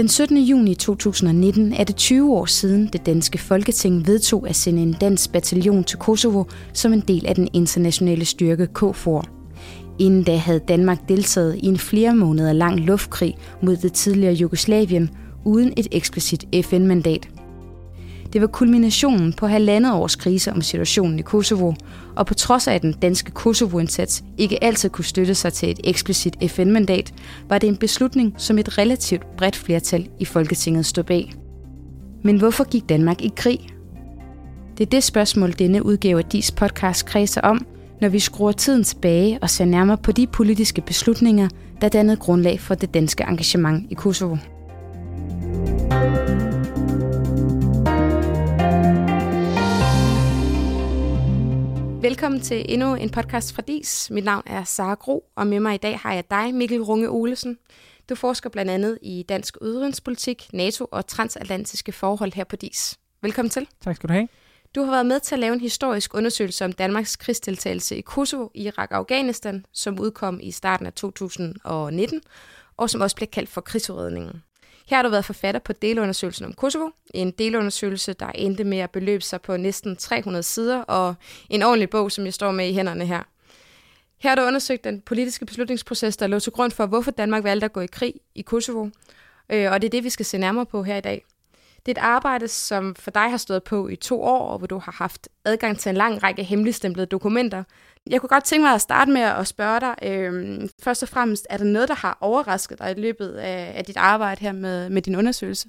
Den 17. juni 2019 er det 20 år siden, det danske folketing vedtog at sende en dansk bataljon til Kosovo som en del af den internationale styrke KFOR. Inden da havde Danmark deltaget i en flere måneder lang luftkrig mod det tidligere Jugoslavien uden et eksplicit FN-mandat. Det var kulminationen på halvandet års krise om situationen i Kosovo, og på trods af at den danske Kosovo-indsats ikke altid kunne støtte sig til et eksplicit FN-mandat, var det en beslutning, som et relativt bredt flertal i Folketinget stod bag. Men hvorfor gik Danmark i krig? Det er det spørgsmål, denne udgave af DIS podcast kredser om, når vi skruer tiden tilbage og ser nærmere på de politiske beslutninger, der dannede grundlag for det danske engagement i Kosovo. Velkommen til endnu en podcast fra DIS. Mit navn er Sara Gro, og med mig i dag har jeg dig, Mikkel Runge Olesen. Du forsker blandt andet i dansk udenrigspolitik, NATO og transatlantiske forhold her på DIS. Velkommen til. Tak skal du have. Du har været med til at lave en historisk undersøgelse om Danmarks krigsdeltagelse i Kosovo, Irak og Afghanistan, som udkom i starten af 2019, og som også blev kaldt for krigsudredningen. Her har du været forfatter på delundersøgelsen om Kosovo. En delundersøgelse, der endte med at beløbe sig på næsten 300 sider, og en ordentlig bog, som jeg står med i hænderne her. Her har du undersøgt den politiske beslutningsproces, der lå til grund for, hvorfor Danmark valgte at gå i krig i Kosovo. Øh, og det er det, vi skal se nærmere på her i dag. Det er et arbejde, som for dig har stået på i to år, og hvor du har haft adgang til en lang række hemmeligstemplede dokumenter. Jeg kunne godt tænke mig at starte med at spørge dig, øh, først og fremmest, er der noget, der har overrasket dig i løbet af, af dit arbejde her med, med din undersøgelse?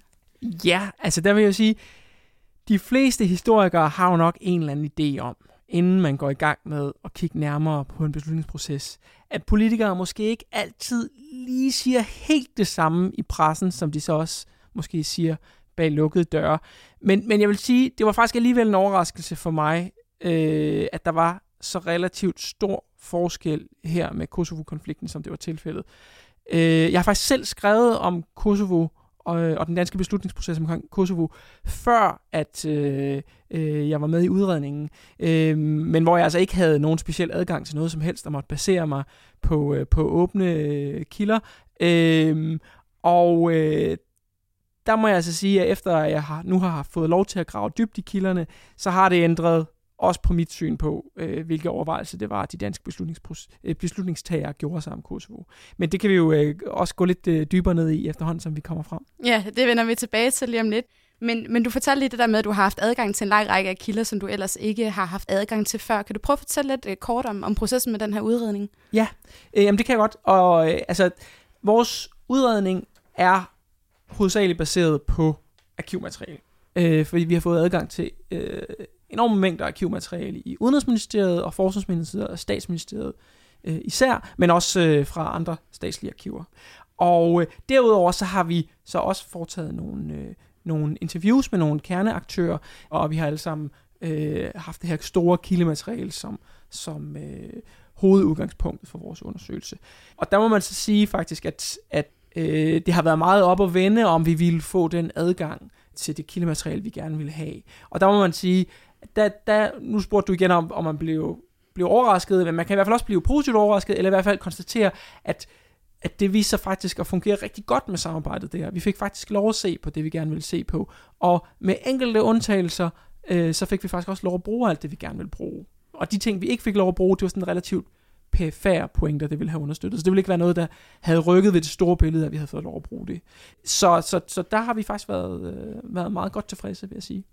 Ja, altså der vil jeg sige, de fleste historikere har jo nok en eller anden idé om, inden man går i gang med at kigge nærmere på en beslutningsproces, at politikere måske ikke altid lige siger helt det samme i pressen, som de så også måske siger bag lukkede døre. Men, men jeg vil sige, det var faktisk alligevel en overraskelse for mig, øh, at der var så relativt stor forskel her med Kosovo-konflikten, som det var tilfældet. Øh, jeg har faktisk selv skrevet om Kosovo og, øh, og den danske beslutningsproces omkring Kosovo, før at øh, øh, jeg var med i udredningen, øh, men hvor jeg altså ikke havde nogen speciel adgang til noget som helst, der måtte basere mig på, øh, på åbne øh, kilder. Øh, og øh, der må jeg altså sige, at efter jeg har, nu har fået lov til at grave dybt i kilderne, så har det ændret også på mit syn på, øh, hvilke overvejelser det var, at de danske øh, beslutningstagere gjorde sig om Kosovo. Men det kan vi jo øh, også gå lidt øh, dybere ned i efterhånden, som vi kommer frem. Ja, det vender vi tilbage til lige om lidt. Men, men du fortalte lige det der med, at du har haft adgang til en lang række af kilder, som du ellers ikke har haft adgang til før. Kan du prøve at fortælle lidt øh, kort om, om processen med den her udredning? Ja, øh, jamen det kan jeg godt. Og øh, altså, vores udredning er hovedsageligt baseret på arkivmateriale. Øh, fordi vi har fået adgang til øh, enorme mængder arkivmateriale i Udenrigsministeriet og Forsvarsministeriet og Statsministeriet øh, især, men også øh, fra andre statslige arkiver. Og øh, derudover så har vi så også foretaget nogle, øh, nogle interviews med nogle kerneaktører, og vi har alle sammen øh, haft det her store kildemateriale som, som øh, hovedudgangspunktet for vores undersøgelse. Og der må man så sige faktisk, at, at øh, det har været meget op at vende, om vi ville få den adgang til det kildemateriale, vi gerne ville have. Og der må man sige, da, da, nu spurgte du igen om, om man blev, blev overrasket, men man kan i hvert fald også blive positivt overrasket, eller i hvert fald konstatere, at, at det viser faktisk at fungere rigtig godt med samarbejdet der. Vi fik faktisk lov at se på det, vi gerne ville se på. Og med enkelte undtagelser, øh, så fik vi faktisk også lov at bruge alt det, vi gerne ville bruge. Og de ting, vi ikke fik lov at bruge, det var sådan relativt perifære pointer, det ville have understøttet. Så det ville ikke være noget, der havde rykket ved det store billede, at vi havde fået lov at bruge det. Så, så, så der har vi faktisk været, øh, været meget godt tilfredse, vil jeg sige.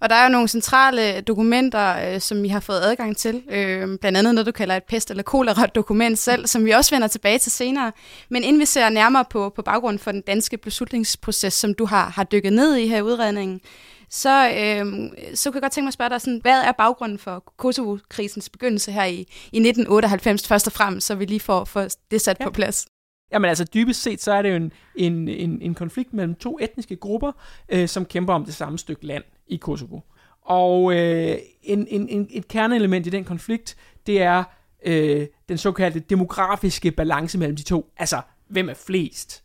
Og der er jo nogle centrale dokumenter, øh, som vi har fået adgang til. Øh, blandt andet noget, du kalder et pest- eller kolera-dokument selv, som vi også vender tilbage til senere. Men inden vi ser nærmere på, på baggrunden for den danske beslutningsproces, som du har, har dykket ned i her i udredningen, så, øh, så kunne jeg godt tænke mig at spørge dig, sådan, hvad er baggrunden for Kosovo-krisens begyndelse her i, i 1998 først og fremmest, så vi lige får, får det sat ja. på plads? Jamen altså dybest set, så er det jo en, en, en, en konflikt mellem to etniske grupper, øh, som kæmper om det samme stykke land i Kosovo. Og øh, en, en, en, et kerneelement i den konflikt, det er øh, den såkaldte demografiske balance mellem de to. Altså, hvem er flest?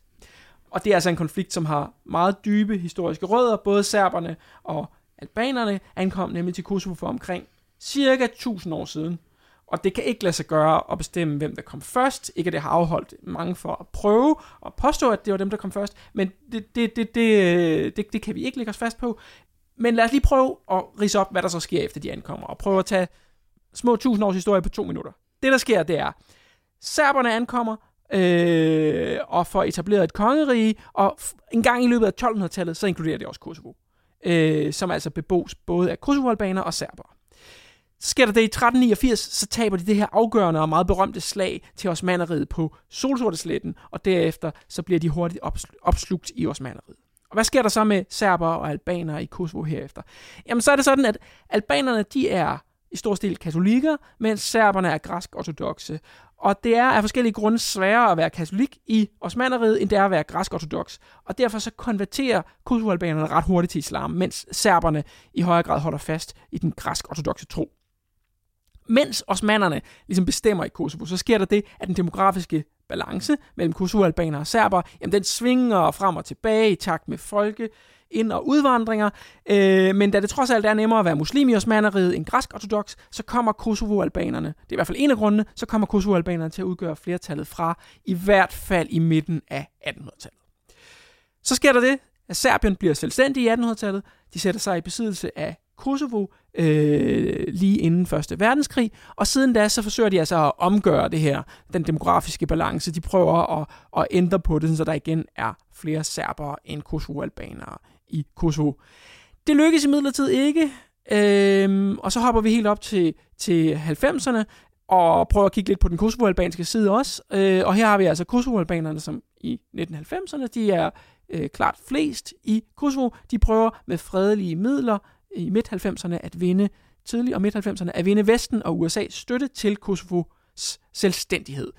Og det er altså en konflikt, som har meget dybe historiske rødder. Både serberne og albanerne ankom nemlig til Kosovo for omkring cirka 1000 år siden. Og det kan ikke lade sig gøre at bestemme, hvem der kom først. Ikke at det har afholdt mange for at prøve og påstå, at det var dem, der kom først. Men det, det, det, det, det, det kan vi ikke lægge os fast på. Men lad os lige prøve at rise op, hvad der så sker efter de ankommer. Og prøve at tage små tusind års historie på to minutter. Det, der sker, det er, serberne ankommer, øh, og får etableret et kongerige, og en gang i løbet af 1200-tallet, så inkluderer det også Kosovo, øh, som altså bebos både af kosovoalbaner og serber. Så sker der det i 1389, så taber de det her afgørende og meget berømte slag til osmanneriet på Solsortesletten, og derefter så bliver de hurtigt opslugt i osmanneriet. Og hvad sker der så med serber og albanere i Kosovo herefter? Jamen så er det sådan, at albanerne de er i stor stil katolikker, mens serberne er græsk-ortodoxe. Og det er af forskellige grunde sværere at være katolik i osmanneriet, end det er at være græsk-ortodox. Og derfor så konverterer kosovoalbanerne ret hurtigt til islam, mens serberne i højere grad holder fast i den græsk-ortodoxe tro. Mens osmannerne ligesom bestemmer i Kosovo, så sker der det, at den demografiske balance mellem kosovoalbanere og serber, jamen den svinger frem og tilbage i takt med folke, ind- og udvandringer, øh, men da det trods alt er nemmere at være muslim i osmaneriet end græsk-ortodox, så kommer Kosovo-albanerne, det er i hvert fald en af grundene, så kommer Kosovo-albanerne til at udgøre flertallet fra i hvert fald i midten af 1800-tallet. Så sker der det, at Serbien bliver selvstændig i 1800-tallet, de sætter sig i besiddelse af Kosovo øh, lige inden Første Verdenskrig, og siden da så forsøger de altså at omgøre det her, den demografiske balance. De prøver at, at ændre på det, så der igen er flere serbere end kosovo-albanere i Kosovo. Det lykkedes imidlertid ikke, øhm, og så hopper vi helt op til, til 90'erne, og prøver at kigge lidt på den kosovo-albanske side også. Øh, og her har vi altså kosovo-albanerne, som i 1990'erne, de er øh, klart flest i Kosovo. De prøver med fredelige midler øh, i midt-90'erne at vinde, tidlig og midt-90'erne, at vinde Vesten og USA's støtte til Kosovos selvstændighed.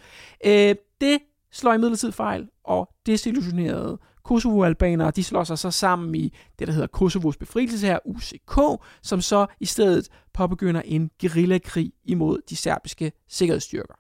Øh, det slår imidlertid fejl, og desillusionerede Kosovo-albanere, de slår sig så sammen i det, der hedder Kosovos befrielse her, UCK, som så i stedet påbegynder en guerillakrig imod de serbiske sikkerhedsstyrker.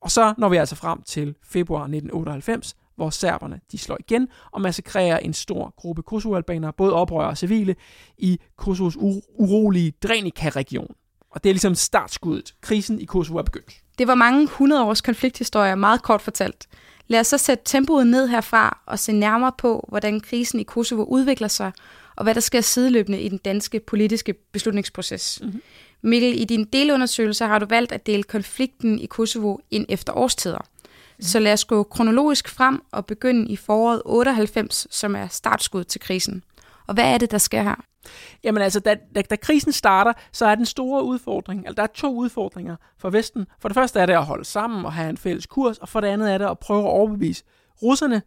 Og så når vi altså frem til februar 1998, hvor serberne de slår igen og massakrerer en stor gruppe kosovoalbanere, både oprørere og civile, i Kosovos urolige Drenica-region. Og det er ligesom startskuddet. Krisen i Kosovo er begyndt. Det var mange hundrede års konflikthistorier, meget kort fortalt. Lad os så sætte tempoet ned herfra og se nærmere på, hvordan krisen i Kosovo udvikler sig, og hvad der sker sideløbende i den danske politiske beslutningsproces. Mm-hmm. Mikkel, i din delundersøgelse har du valgt at dele konflikten i Kosovo ind efter årstider. Mm. Så lad os gå kronologisk frem og begynde i foråret 98, som er startskud til krisen. Og hvad er det, der sker her? Jamen altså, da, da, da krisen starter, så er den store udfordring, altså der er to udfordringer for Vesten. For det første er det at holde sammen og have en fælles kurs, og for det andet er det at prøve at overbevise russerne,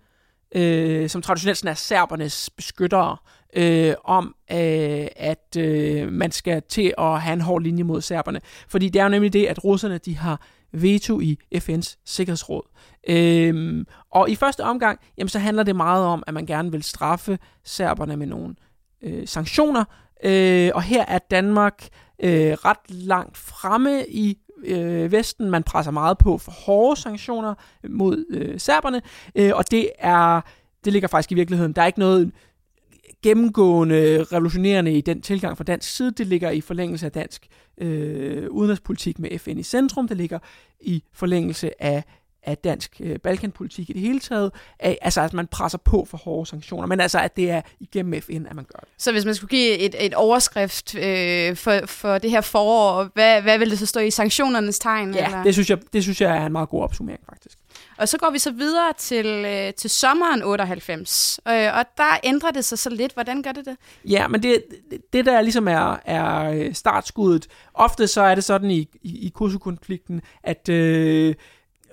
øh, som traditionelt er serbernes beskyttere, øh, om, øh, at øh, man skal til at have en hård linje mod serberne. Fordi det er jo nemlig det, at russerne de har veto i FN's Sikkerhedsråd. Øhm, og i første omgang, jamen, så handler det meget om, at man gerne vil straffe serberne med nogle øh, sanktioner. Øh, og her er Danmark øh, ret langt fremme i øh, Vesten. Man presser meget på for hårde sanktioner mod øh, serberne, øh, og det er det ligger faktisk i virkeligheden. Der er ikke noget gennemgående revolutionerende i den tilgang fra dansk side. Det ligger i forlængelse af dansk øh, udenrigspolitik med FN i centrum. Det ligger i forlængelse af af dansk øh, balkanpolitik i det hele taget, af, altså at man presser på for hårde sanktioner, men altså at det er igennem FN, at man gør det. Så hvis man skulle give et, et overskrift øh, for, for det her forår, hvad, hvad vil det så stå i sanktionernes tegn? Ja, eller? Det, synes jeg, det synes jeg er en meget god opsummering faktisk. Og så går vi så videre til, øh, til sommeren 98, øh, og der ændrer det sig så lidt. Hvordan gør det det? Ja, men det, det der ligesom er, er øh, startskuddet, ofte så er det sådan i, i, i Kosovo-konflikten, at... Øh,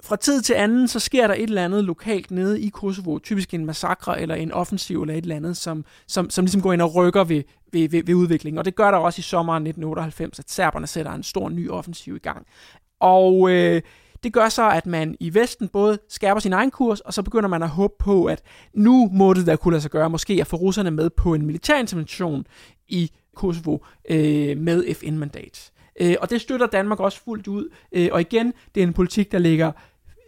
fra tid til anden, så sker der et eller andet lokalt nede i Kosovo, typisk en massakre eller en offensiv eller et eller andet, som, som, som ligesom går ind og rykker ved, ved, ved, ved udviklingen. Og det gør der også i sommeren 1998, at serberne sætter en stor ny offensiv i gang. Og øh, det gør så, at man i Vesten både skærper sin egen kurs, og så begynder man at håbe på, at nu må det da kunne lade sig gøre, måske at få russerne med på en militær intervention i Kosovo øh, med FN-mandat. Øh, og det støtter Danmark også fuldt ud. Øh, og igen, det er en politik, der ligger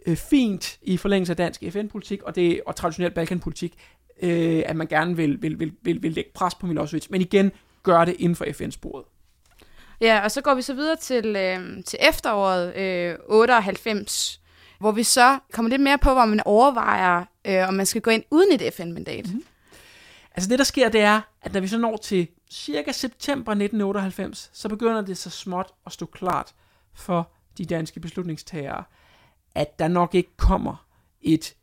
øh, fint i forlængelse af dansk FN-politik og, det, og traditionel Balkan-politik, øh, at man gerne vil, vil, vil, vil, vil lægge pres på Milosevic. Men igen, gør det inden for FN-sporet. Ja, og så går vi så videre til, øh, til efteråret øh, 98, hvor vi så kommer lidt mere på, hvor man overvejer, øh, om man skal gå ind uden et FN-mandat. Mm-hmm. Altså det, der sker, det er, at når vi så når til cirka september 1998, så begynder det så småt at stå klart for de danske beslutningstagere, at der nok ikke kommer et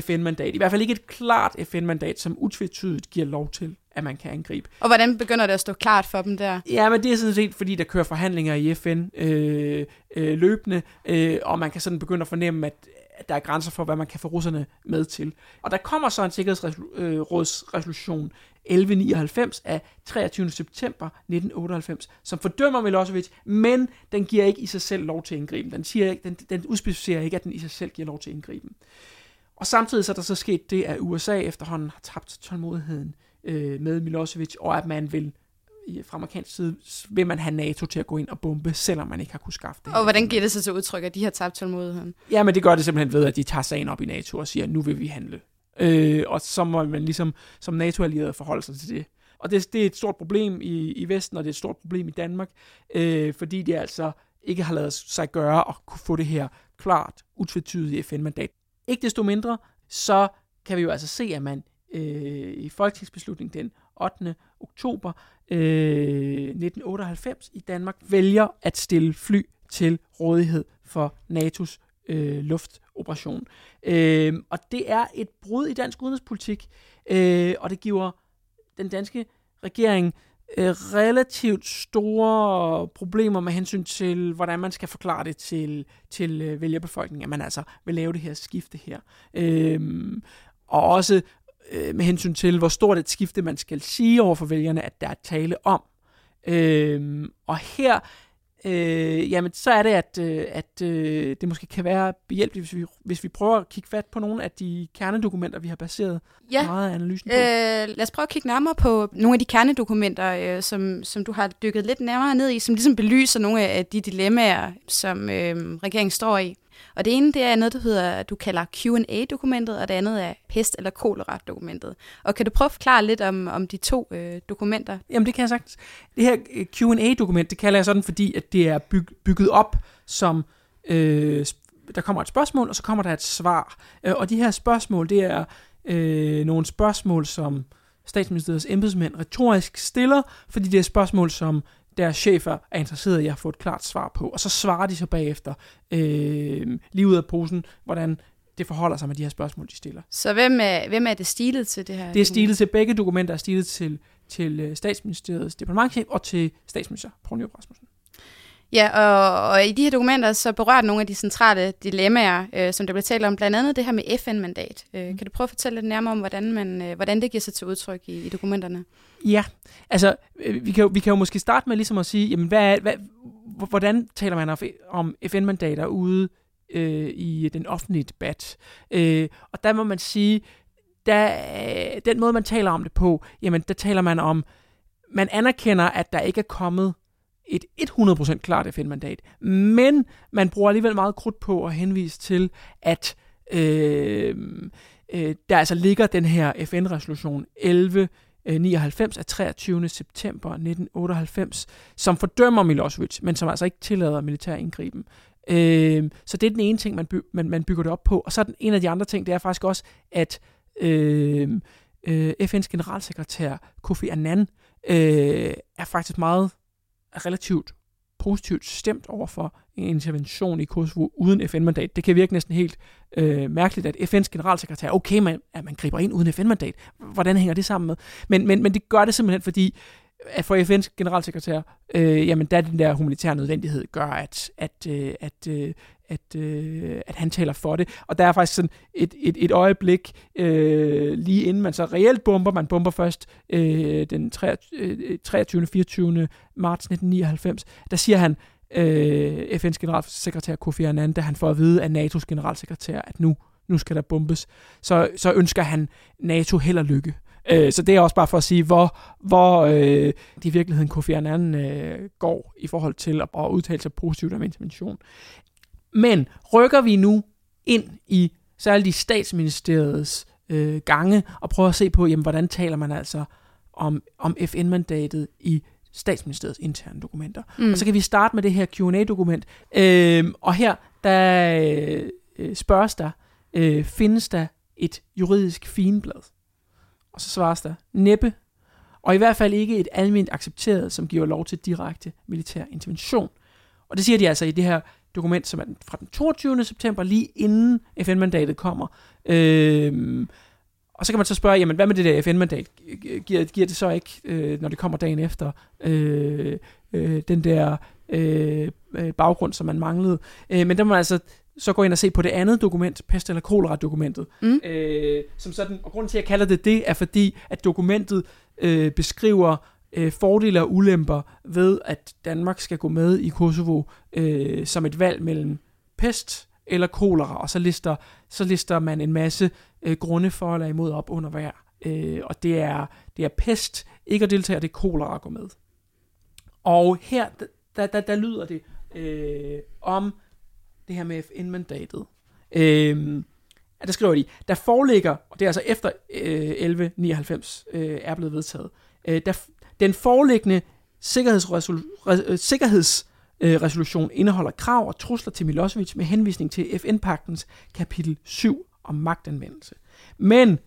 FN-mandat. I hvert fald ikke et klart FN-mandat, som utvetydigt giver lov til, at man kan angribe. Og hvordan begynder det at stå klart for dem der? Ja, men det er sådan set, fordi der kører forhandlinger i FN øh, øh, løbende, øh, og man kan sådan begynde at fornemme, at, at der er grænser for, hvad man kan få russerne med til. Og der kommer så en sikkerhedsrådsresolution øh, 1199 af 23. september 1998, som fordømmer Milosevic, men den giver ikke i sig selv lov til at indgribe. Den, siger, den, den udspecificerer ikke, at den i sig selv giver lov til at indgribe. Og samtidig så er der så sket det, at USA efterhånden har tabt tålmodigheden øh, med Milosevic, og at man vil fra amerikansk side vil man have NATO til at gå ind og bombe, selvom man ikke har kunnet skaffe det. Og hvordan giver det sig til udtryk, at de har tabt tålmodigheden? Ja, men det gør det simpelthen ved, at de tager sagen op i NATO og siger, nu vil vi handle. Øh, og så må man ligesom som NATO-allieret forholde sig til det. Og det, det er et stort problem i, i Vesten, og det er et stort problem i Danmark, øh, fordi de altså ikke har lavet sig gøre og kunne få det her klart, utvetydige FN-mandat. Ikke desto mindre, så kan vi jo altså se, at man øh, i folketingsbeslutning den 8. oktober øh, 1998 i Danmark vælger at stille fly til rådighed for NATO's øh, luftoperation. Øh, og det er et brud i dansk udenrigspolitik, øh, og det giver den danske regering øh, relativt store problemer med hensyn til, hvordan man skal forklare det til, til øh, vælgerbefolkningen, at man altså vil lave det her skifte her. Øh, og også øh, med hensyn til, hvor stort et skifte man skal sige over for vælgerne, at der er tale om. Øh, og her øh, jamen så er det, at, øh, at øh, det måske kan være behjælpeligt, hvis vi, hvis vi prøver at kigge fat på nogle af de kernedokumenter, vi har baseret ja. meget af analysen på. Øh, lad os prøve at kigge nærmere på nogle af de kernedokumenter, øh, som, som du har dykket lidt nærmere ned i, som ligesom belyser nogle af de dilemmaer, som øh, regeringen står i. Og det ene, det er noget, der hedder, du kalder Q&A-dokumentet, og det andet er pest- eller kolera-dokumentet. Og kan du prøve at forklare lidt om, om de to øh, dokumenter? Jamen, det kan jeg sagtens. Det her øh, Q&A-dokument, det kalder jeg sådan, fordi at det er byg, bygget op som... Øh, der kommer et spørgsmål, og så kommer der et svar. Øh, og de her spørgsmål, det er øh, nogle spørgsmål, som statsministeriets embedsmænd retorisk stiller, fordi det er spørgsmål, som deres chefer er interesseret i at få et klart svar på, og så svarer de så bagefter øh, lige ud af posen, hvordan det forholder sig med de her spørgsmål, de stiller. Så hvem er, hvem er det stilet til det her? Det er stilet til begge dokumenter, er stilet til, til øh, statsministeriets departementchef og til statsminister Poul Nyrup Rasmussen. Ja, og, og i de her dokumenter så berører nogle af de centrale dilemmaer, øh, som der bliver talt om, blandt andet det her med FN-mandat. Øh, mm. Kan du prøve at fortælle lidt nærmere om, hvordan, man, øh, hvordan det giver sig til udtryk i, i dokumenterne? Ja, altså øh, vi kan, jo, vi kan jo måske starte med ligesom at sige, jamen hvad, hvad, hvordan taler man om FN-mandater ude øh, i den offentlige debat? Øh, og der må man sige, der, den måde man taler om det på, jamen der taler man om, man anerkender, at der ikke er kommet et 100% klart FN-mandat, men man bruger alligevel meget krudt på at henvise til, at øh, øh, der altså ligger den her FN-resolution 1199 af 23. september 1998, som fordømmer Milosevic, men som altså ikke tillader militær indgriben. Øh, så det er den ene ting, man, by, man, man bygger det op på. Og så er den en af de andre ting, det er faktisk også, at øh, øh, FN's generalsekretær Kofi Annan øh, er faktisk meget relativt positivt stemt over for en intervention i Kosovo uden FN-mandat. Det kan virke næsten helt øh, mærkeligt, at FN's generalsekretær, okay, man, at man griber ind uden FN-mandat. Hvordan hænger det sammen med? Men, men, men det gør det simpelthen, fordi for FN's generalsekretær, øh, jamen der den der humanitære nødvendighed gør, at, at, øh, at, øh, at, øh, at han taler for det. Og der er faktisk sådan et, et, et øjeblik, øh, lige inden man så reelt bomber, man bomber først øh, den 23. 24. Øh, marts 1999, der siger han, øh, FN's generalsekretær Kofi Annan, da han får at vide af NATO's generalsekretær, at nu, nu skal der bombes, så, så ønsker han NATO held og lykke. Øh, så det er også bare for at sige, hvor, hvor øh, det i virkeligheden Kofi Annan øh, går i forhold til at, at udtale sig positivt om intervention. Men rykker vi nu ind i særligt i statsministeriets øh, gange og prøver at se på, jamen, hvordan taler man altså om, om FN-mandatet i statsministeriets interne dokumenter. Mm. Og så kan vi starte med det her Q&A-dokument. Øh, og her, der øh, spørges der, øh, findes der et juridisk finblad? Og så svares der, næppe, og i hvert fald ikke et almindeligt accepteret, som giver lov til direkte militær intervention. Og det siger de altså i det her dokument, som er fra den 22. september, lige inden FN-mandatet kommer. Øhm, og så kan man så spørge, jamen hvad med det der FN-mandat? Giver, giver det så ikke, øh, når det kommer dagen efter, øh, øh, den der øh, øh baggrund, som man manglede? Øh, men der må man altså så gå ind og se på det andet dokument, pest- eller kolera-dokumentet. Mm. Øh, som sådan, og grunden til, at jeg kalder det det, er fordi, at dokumentet øh, beskriver øh, fordele og ulemper ved, at Danmark skal gå med i Kosovo øh, som et valg mellem pest eller kolera, og så lister, så lister man en masse øh, grunde for eller imod op under hver. Øh, og det er, det er pest, ikke at deltage, det er kolera at gå med. Og her, der, der, der lyder det øh, om det her med FN-mandatet. Øh, ja, der skriver de, der foreligger, og det er altså efter øh, 1199 øh, er blevet vedtaget, øh, der, den foreliggende øh, sikkerhedsresolution øh, indeholder krav og trusler til Milosevic med henvisning til FN-pagtens kapitel 7 om magtanvendelse. Men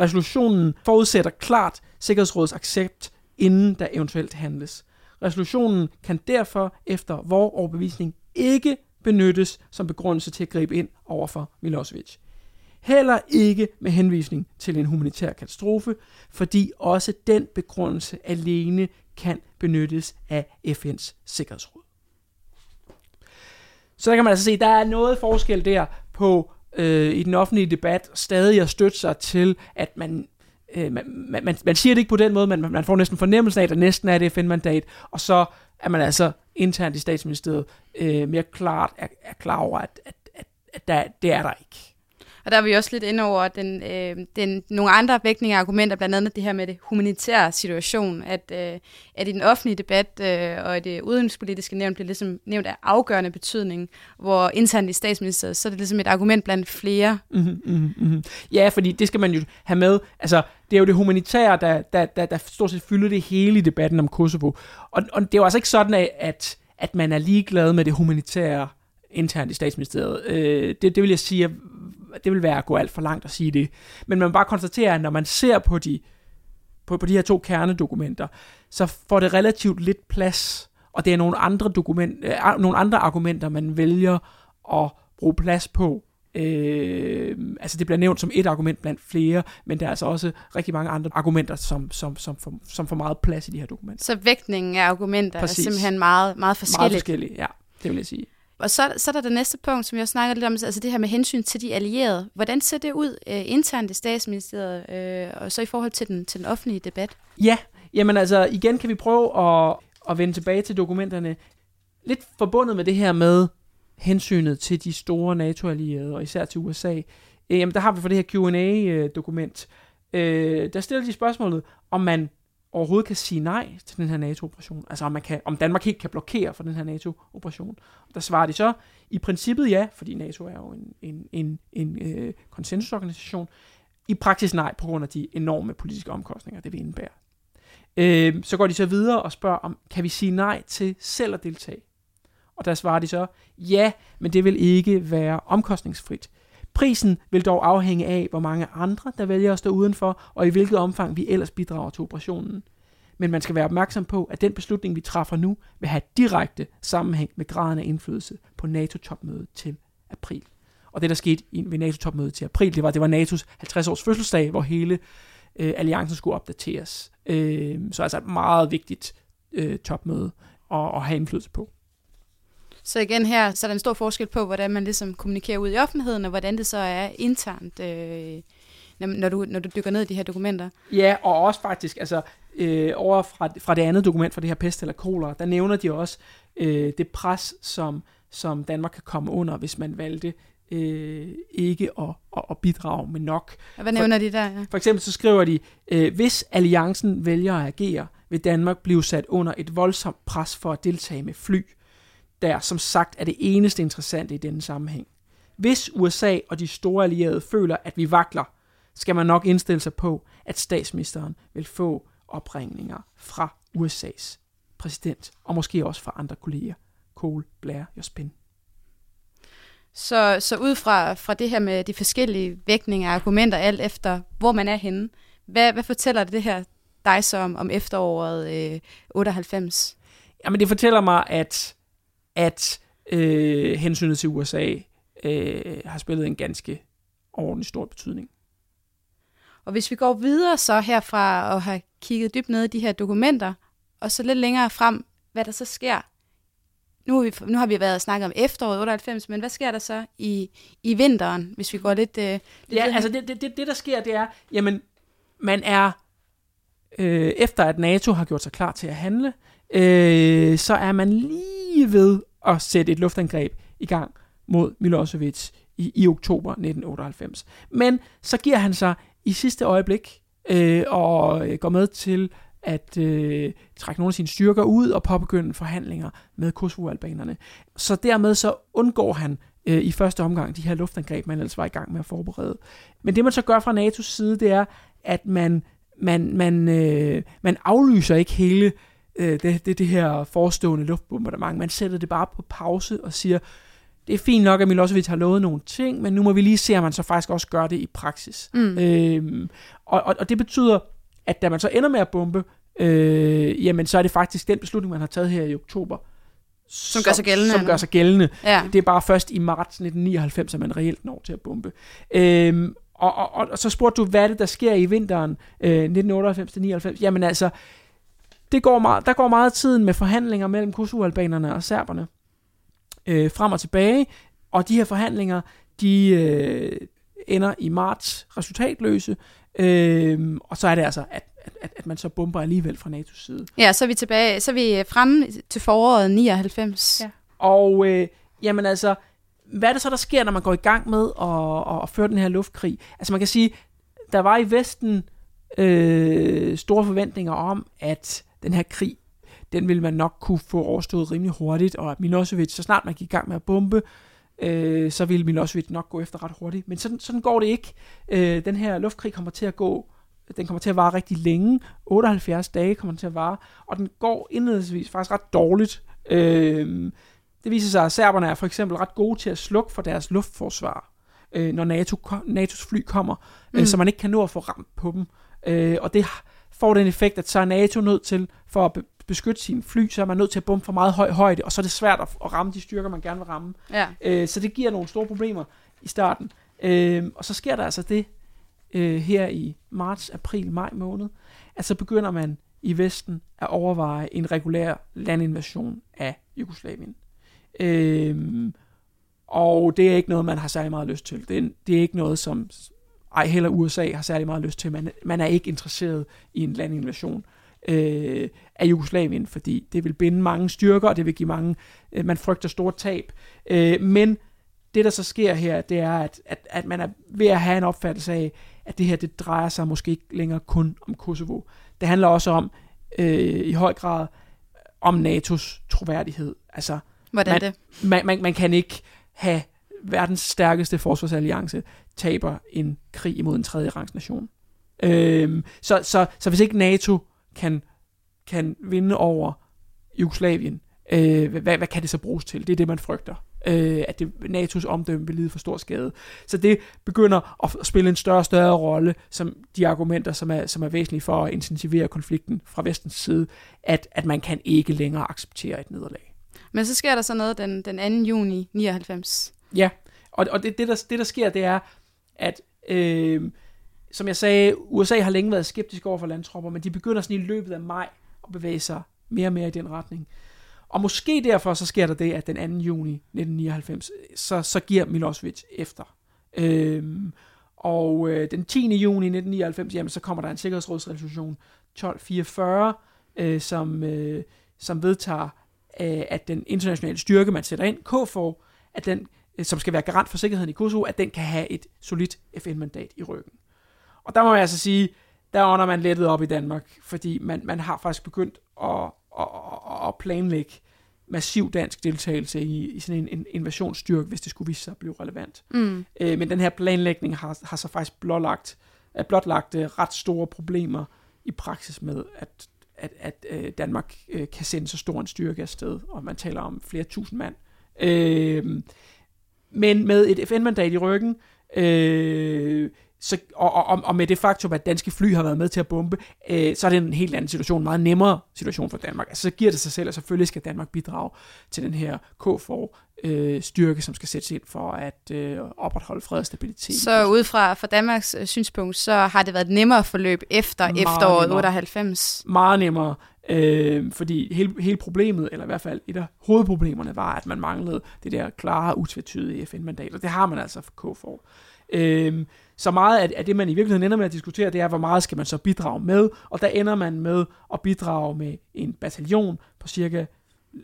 resolutionen forudsætter klart Sikkerhedsrådets accept, inden der eventuelt handles. Resolutionen kan derfor efter vores overbevisning ikke benyttes som begrundelse til at gribe ind over for Milosevic. Heller ikke med henvisning til en humanitær katastrofe, fordi også den begrundelse alene kan benyttes af FN's Sikkerhedsråd. Så der kan man altså se, at der er noget forskel der på øh, i den offentlige debat stadig at støtte sig til, at man øh, man, man, man siger det ikke på den måde, men man, man får næsten fornemmelsen af, at der næsten er et FN-mandat, og så er man altså internt i statsministeriet øh, mere klart er, er klar over, at, at, at, at der, det er der ikke. Og der er vi også lidt inde over den, øh, den, nogle andre vægtninger af argumenter, blandt andet det her med det humanitære situation, at, øh, at i den offentlige debat øh, og i det udenrigspolitiske nævn bliver ligesom nævnt af afgørende betydning, hvor internt i statsministeriet, så er det ligesom et argument blandt flere. Mm-hmm, mm-hmm. Ja, fordi det skal man jo have med. Altså, det er jo det humanitære, der, der, der, der stort set fylder det hele i debatten om Kosovo. Og, og det er jo altså ikke sådan, at, at man er ligeglad med det humanitære internt i statsministeriet. Øh, det, det vil jeg sige det vil være at gå alt for langt at sige det. Men man må bare konstatere, at når man ser på de, på, på de her to kernedokumenter, så får det relativt lidt plads, og det er nogle andre, dokument, øh, nogle andre argumenter, man vælger at bruge plads på. Øh, altså det bliver nævnt som et argument blandt flere, men der er altså også rigtig mange andre argumenter, som, som, som, som, som får meget plads i de her dokumenter. Så vægtningen af argumenter Præcis. er simpelthen meget, meget forskellig. Meget forskellig, ja, det vil jeg sige. Og så, så er der det næste punkt, som jeg snakker lidt om, altså det her med hensyn til de allierede. Hvordan ser det ud øh, internt i statsministeriet, øh, og så i forhold til den, til den offentlige debat? Ja, jamen altså igen kan vi prøve at, at vende tilbage til dokumenterne. Lidt forbundet med det her med hensynet til de store NATO-allierede, og især til USA. Øh, jamen der har vi for det her Q&A-dokument. Øh, øh, der stiller de spørgsmålet, om man overhovedet kan sige nej til den her NATO-operation. Altså om, man kan, om Danmark helt kan blokere for den her NATO-operation. Der svarer de så, i princippet ja, fordi NATO er jo en, en, en, en øh, konsensusorganisation. I praksis nej, på grund af de enorme politiske omkostninger, det vil indebære. Øh, så går de så videre og spørger, om kan vi sige nej til selv at deltage? Og der svarer de så, ja, men det vil ikke være omkostningsfrit. Prisen vil dog afhænge af, hvor mange andre, der vælger at stå udenfor, og i hvilket omfang vi ellers bidrager til operationen. Men man skal være opmærksom på, at den beslutning, vi træffer nu, vil have direkte sammenhæng med graden af indflydelse på NATO-topmødet til april. Og det, der skete ved NATO-topmødet til april, det var, det var NATO's 50-års fødselsdag, hvor hele øh, alliancen skulle opdateres. Øh, så altså et meget vigtigt øh, topmøde at, at have indflydelse på. Så igen her, så er der en stor forskel på, hvordan man ligesom kommunikerer ud i offentligheden, og hvordan det så er internt, øh, når, du, når du dykker ned i de her dokumenter. Ja, og også faktisk, altså øh, over fra, fra det andet dokument, fra det her pest eller kolera, der nævner de også øh, det pres, som, som Danmark kan komme under, hvis man valgte øh, ikke at, at, at bidrage med nok. Og hvad nævner for, de der? Ja? For eksempel så skriver de, øh, hvis alliancen vælger at agere, vil Danmark blive sat under et voldsomt pres for at deltage med fly der som sagt er det eneste interessante i denne sammenhæng. Hvis USA og de store allierede føler, at vi vakler, skal man nok indstille sig på, at statsministeren vil få opringninger fra USA's præsident, og måske også fra andre kolleger. Kohl, Blair, Jospin. Så, så ud fra, fra det her med de forskellige vægtninger af argumenter, alt efter hvor man er henne, hvad, hvad fortæller det her dig så om, om efteråret øh, 98? Jamen det fortæller mig, at, at øh, hensynet til USA øh, har spillet en ganske ordentlig stor betydning. Og hvis vi går videre så herfra og har kigget dybt ned i de her dokumenter, og så lidt længere frem, hvad der så sker. Nu har vi, nu har vi været snakket om efteråret 98, men hvad sker der så i, i vinteren, hvis vi går lidt... Øh, lidt ja, altså det, det, det, det der sker, det er, jamen, man er, øh, efter at NATO har gjort sig klar til at handle, øh, så er man lige ved at sætte et luftangreb i gang mod Milosevic i, i oktober 1998. Men så giver han sig i sidste øjeblik øh, og øh, går med til at øh, trække nogle af sine styrker ud og påbegynde forhandlinger med Kosovo-albanerne. Så dermed så undgår han øh, i første omgang de her luftangreb, man ellers var i gang med at forberede. Men det man så gør fra NATO's side, det er, at man, man, man, øh, man aflyser ikke hele øh, det, det, det her forestående luftbombardement. Man sætter det bare på pause og siger, det er fint nok, at Milosevic har lovet nogle ting, men nu må vi lige se, om man så faktisk også gør det i praksis. Mm. Øhm, og, og, og det betyder, at da man så ender med at bombe, øh, jamen så er det faktisk den beslutning, man har taget her i oktober, som, som gør sig gældende. Som gør sig gældende. Ja. Det er bare først i marts 1999, at man reelt når til at bombe. Øhm, og, og, og, og så spurgte du, hvad er det, der sker i vinteren øh, 1998-99? Jamen altså, det går meget, der går meget tiden med forhandlinger mellem Kosovo-albanerne og serberne øh, frem og tilbage, og de her forhandlinger, de øh, ender i marts resultatløse, øh, og så er det altså, at, at, at man så bomber alligevel fra NATO's side. Ja, så er vi tilbage, så er vi fremme til foråret 99. Ja. Og øh, jamen altså, hvad er det så, der sker, når man går i gang med at, at, at føre den her luftkrig? Altså man kan sige, der var i Vesten øh, store forventninger om, at den her krig den ville man nok kunne få overstået rimelig hurtigt, og at Milosevic, så snart man gik i gang med at bombe, øh, så ville Milosevic nok gå efter ret hurtigt. Men sådan, sådan går det ikke. Øh, den her luftkrig kommer til at gå den kommer til at vare rigtig længe. 78 dage kommer den til at vare, og den går indledningsvis faktisk ret dårligt. Øh, det viser sig, at serberne er for eksempel ret gode til at slukke for deres luftforsvar, øh, når NATO, NATO's fly kommer, øh, mm. øh, så man ikke kan nå at få ramt på dem. Øh, og det får den effekt, at så er NATO nødt til, for at beskytte sine fly, så er man nødt til at bombe for meget høj højde, og så er det svært at, at ramme de styrker, man gerne vil ramme. Ja. Øh, så det giver nogle store problemer i starten. Øh, og så sker der altså det øh, her i marts, april, maj måned, at så begynder man i Vesten at overveje en regulær landinvasion af Jugoslavien. Øh, og det er ikke noget, man har særlig meget lyst til. Det er, det er ikke noget, som ej heller USA har særlig meget lyst til. Man, man er ikke interesseret i en landinvasion øh, af Jugoslavien, fordi det vil binde mange styrker, og det vil give mange, øh, man frygter store tab. Øh, men det, der så sker her, det er, at, at, at man er ved at have en opfattelse af, at det her, det drejer sig måske ikke længere kun om Kosovo. Det handler også om, øh, i høj grad, om NATO's troværdighed. Altså, Hvordan man, det? Man, man, man kan ikke have verdens stærkeste forsvarsalliance taber en krig imod en tredje rangs nation. Øhm, så, så, så hvis ikke NATO kan, kan vinde over Jugoslavien, øh, hvad, hvad kan det så bruges til? Det er det, man frygter. Øh, at det, NATO's omdømme vil lide for stor skade. Så det begynder at spille en større og større rolle, som de argumenter, som er, som er væsentlige for at intensivere konflikten fra vestens side, at, at man kan ikke længere acceptere et nederlag. Men så sker der så noget den, den 2. juni 99. Ja, og, og det, det, der, det der sker, det er, at øh, som jeg sagde, USA har længe været skeptisk over for landtropper, men de begynder sådan i løbet af maj at bevæge sig mere og mere i den retning. Og måske derfor så sker der det, at den 2. juni 1999, så, så giver Milosevic efter. Øhm, og øh, den 10. juni 1999, jamen, så kommer der en sikkerhedsrådsresolution 1244, øh, som, øh, som vedtager, øh, at den internationale styrke, man sætter ind, KFOR, at den, som skal være garant for sikkerheden i Kosovo, at den kan have et solidt FN-mandat i ryggen. Og der må jeg altså sige, der ånder man lettet op i Danmark, fordi man, man har faktisk begyndt at, at, at planlægge massiv dansk deltagelse i, i sådan en, en invasionsstyrke, hvis det skulle vise sig at blive relevant. Mm. Øh, men den her planlægning har, har så faktisk blotlagt, blotlagt uh, ret store problemer i praksis med, at at, at øh, Danmark øh, kan sende så stor en styrke afsted, og man taler om flere tusind mand. Øh, men med et FN-mandat i ryggen, øh, så, og, og, og med det faktum, at danske fly har været med til at bombe, øh, så er det en helt anden situation, en meget nemmere situation for Danmark. Altså, så giver det sig selv, at selvfølgelig skal Danmark bidrage til den her KFOR øh, styrke, som skal sættes ind for at øh, opretholde fred og stabilitet. Så ud fra, fra Danmarks øh, synspunkt, så har det været et nemmere forløb efter meget efteråret nemmere. 98? Meget nemmere. Øh, fordi hele, hele problemet, eller i hvert fald et af hovedproblemerne, var, at man manglede det der klare, utvetydige FN-mandat, og det har man altså for KFOR. Øh, så meget af, af det, man i virkeligheden ender med at diskutere, det er, hvor meget skal man så bidrage med, og der ender man med at bidrage med en bataljon på cirka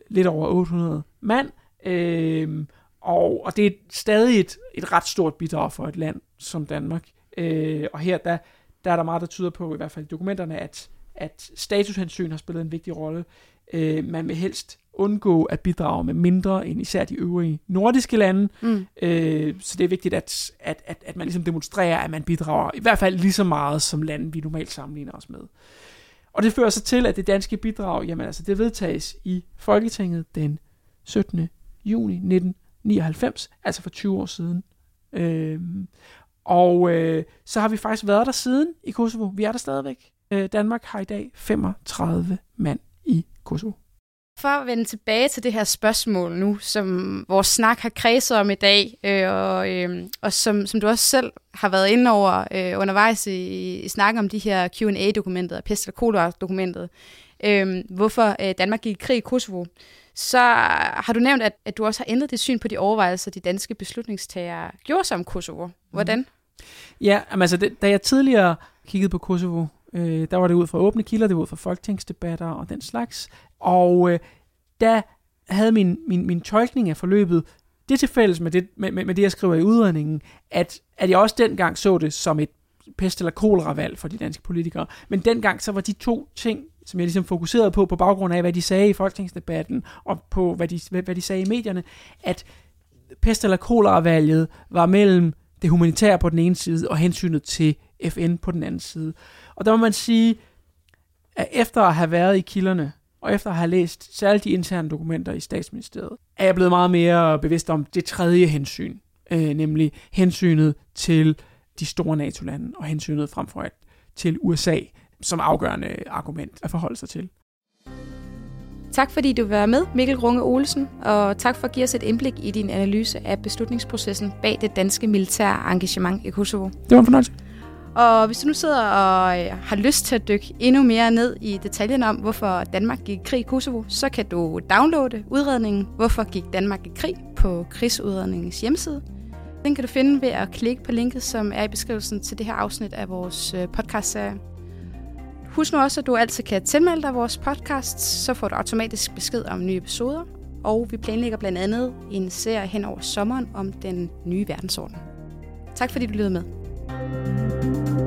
lidt over 800 mand, øh, og, og det er stadig et, et ret stort bidrag for et land som Danmark. Øh, og her der, der er der meget, der tyder på, i hvert fald i dokumenterne, at, at statushensyn har spillet en vigtig rolle. Øh, man vil helst undgå at bidrage med mindre end især de øvrige nordiske lande. Mm. Øh, så det er vigtigt, at, at, at, at man ligesom demonstrerer, at man bidrager i hvert fald lige så meget som lande, vi normalt sammenligner os med. Og det fører så til, at det danske bidrag, jamen altså det vedtages i Folketinget den 17. juni 1999, altså for 20 år siden. Øh, og øh, så har vi faktisk været der siden i Kosovo. Vi er der stadigvæk. Øh, Danmark har i dag 35 mand i Kosovo. For at vende tilbage til det her spørgsmål nu, som vores snak har kredset om i dag, øh, og, øh, og som, som du også selv har været inde over øh, undervejs i, i snakken om de her Q&A-dokumenter, pest- og kolera-dokumentet, øh, hvorfor øh, Danmark gik i krig i Kosovo, så har du nævnt, at, at du også har ændret dit syn på de overvejelser, de danske beslutningstagere gjorde sig om Kosovo. Hvordan? Mm. Ja, altså det, da jeg tidligere kiggede på Kosovo, øh, der var det ud fra åbne kilder, det var ud fra folketingsdebatter og den slags, og øh, der havde min, min, min tolkning af forløbet det til fælles med det, med, med, med det, jeg skriver i udredningen, at, at jeg også dengang så det som et pest- eller kolera-valg for de danske politikere. Men dengang så var de to ting, som jeg ligesom fokuserede på, på baggrund af, hvad de sagde i folketingsdebatten, og på, hvad de, hvad, hvad de sagde i medierne, at pest- eller kolera-valget var mellem det humanitære på den ene side, og hensynet til FN på den anden side. Og der må man sige, at efter at have været i kilderne, og efter at have læst særligt de interne dokumenter i statsministeriet, er jeg blevet meget mere bevidst om det tredje hensyn, øh, nemlig hensynet til de store NATO-lande, og hensynet frem for alt til USA, som afgørende argument at forholde sig til. Tak fordi du var med, Mikkel Runge Olsen, og tak for at give os et indblik i din analyse af beslutningsprocessen bag det danske militære engagement i Kosovo. Det var en fornøjelse. Og hvis du nu sidder og øh, har lyst til at dykke endnu mere ned i detaljen om, hvorfor Danmark gik i krig i Kosovo, så kan du downloade udredningen Hvorfor gik Danmark i krig på krigsudredningens hjemmeside. Den kan du finde ved at klikke på linket, som er i beskrivelsen til det her afsnit af vores podcast. podcastserie. Husk nu også, at du altid kan tilmelde dig vores podcast, så får du automatisk besked om nye episoder. Og vi planlægger blandt andet en serie hen over sommeren om den nye verdensorden. Tak fordi du lyttede med. Música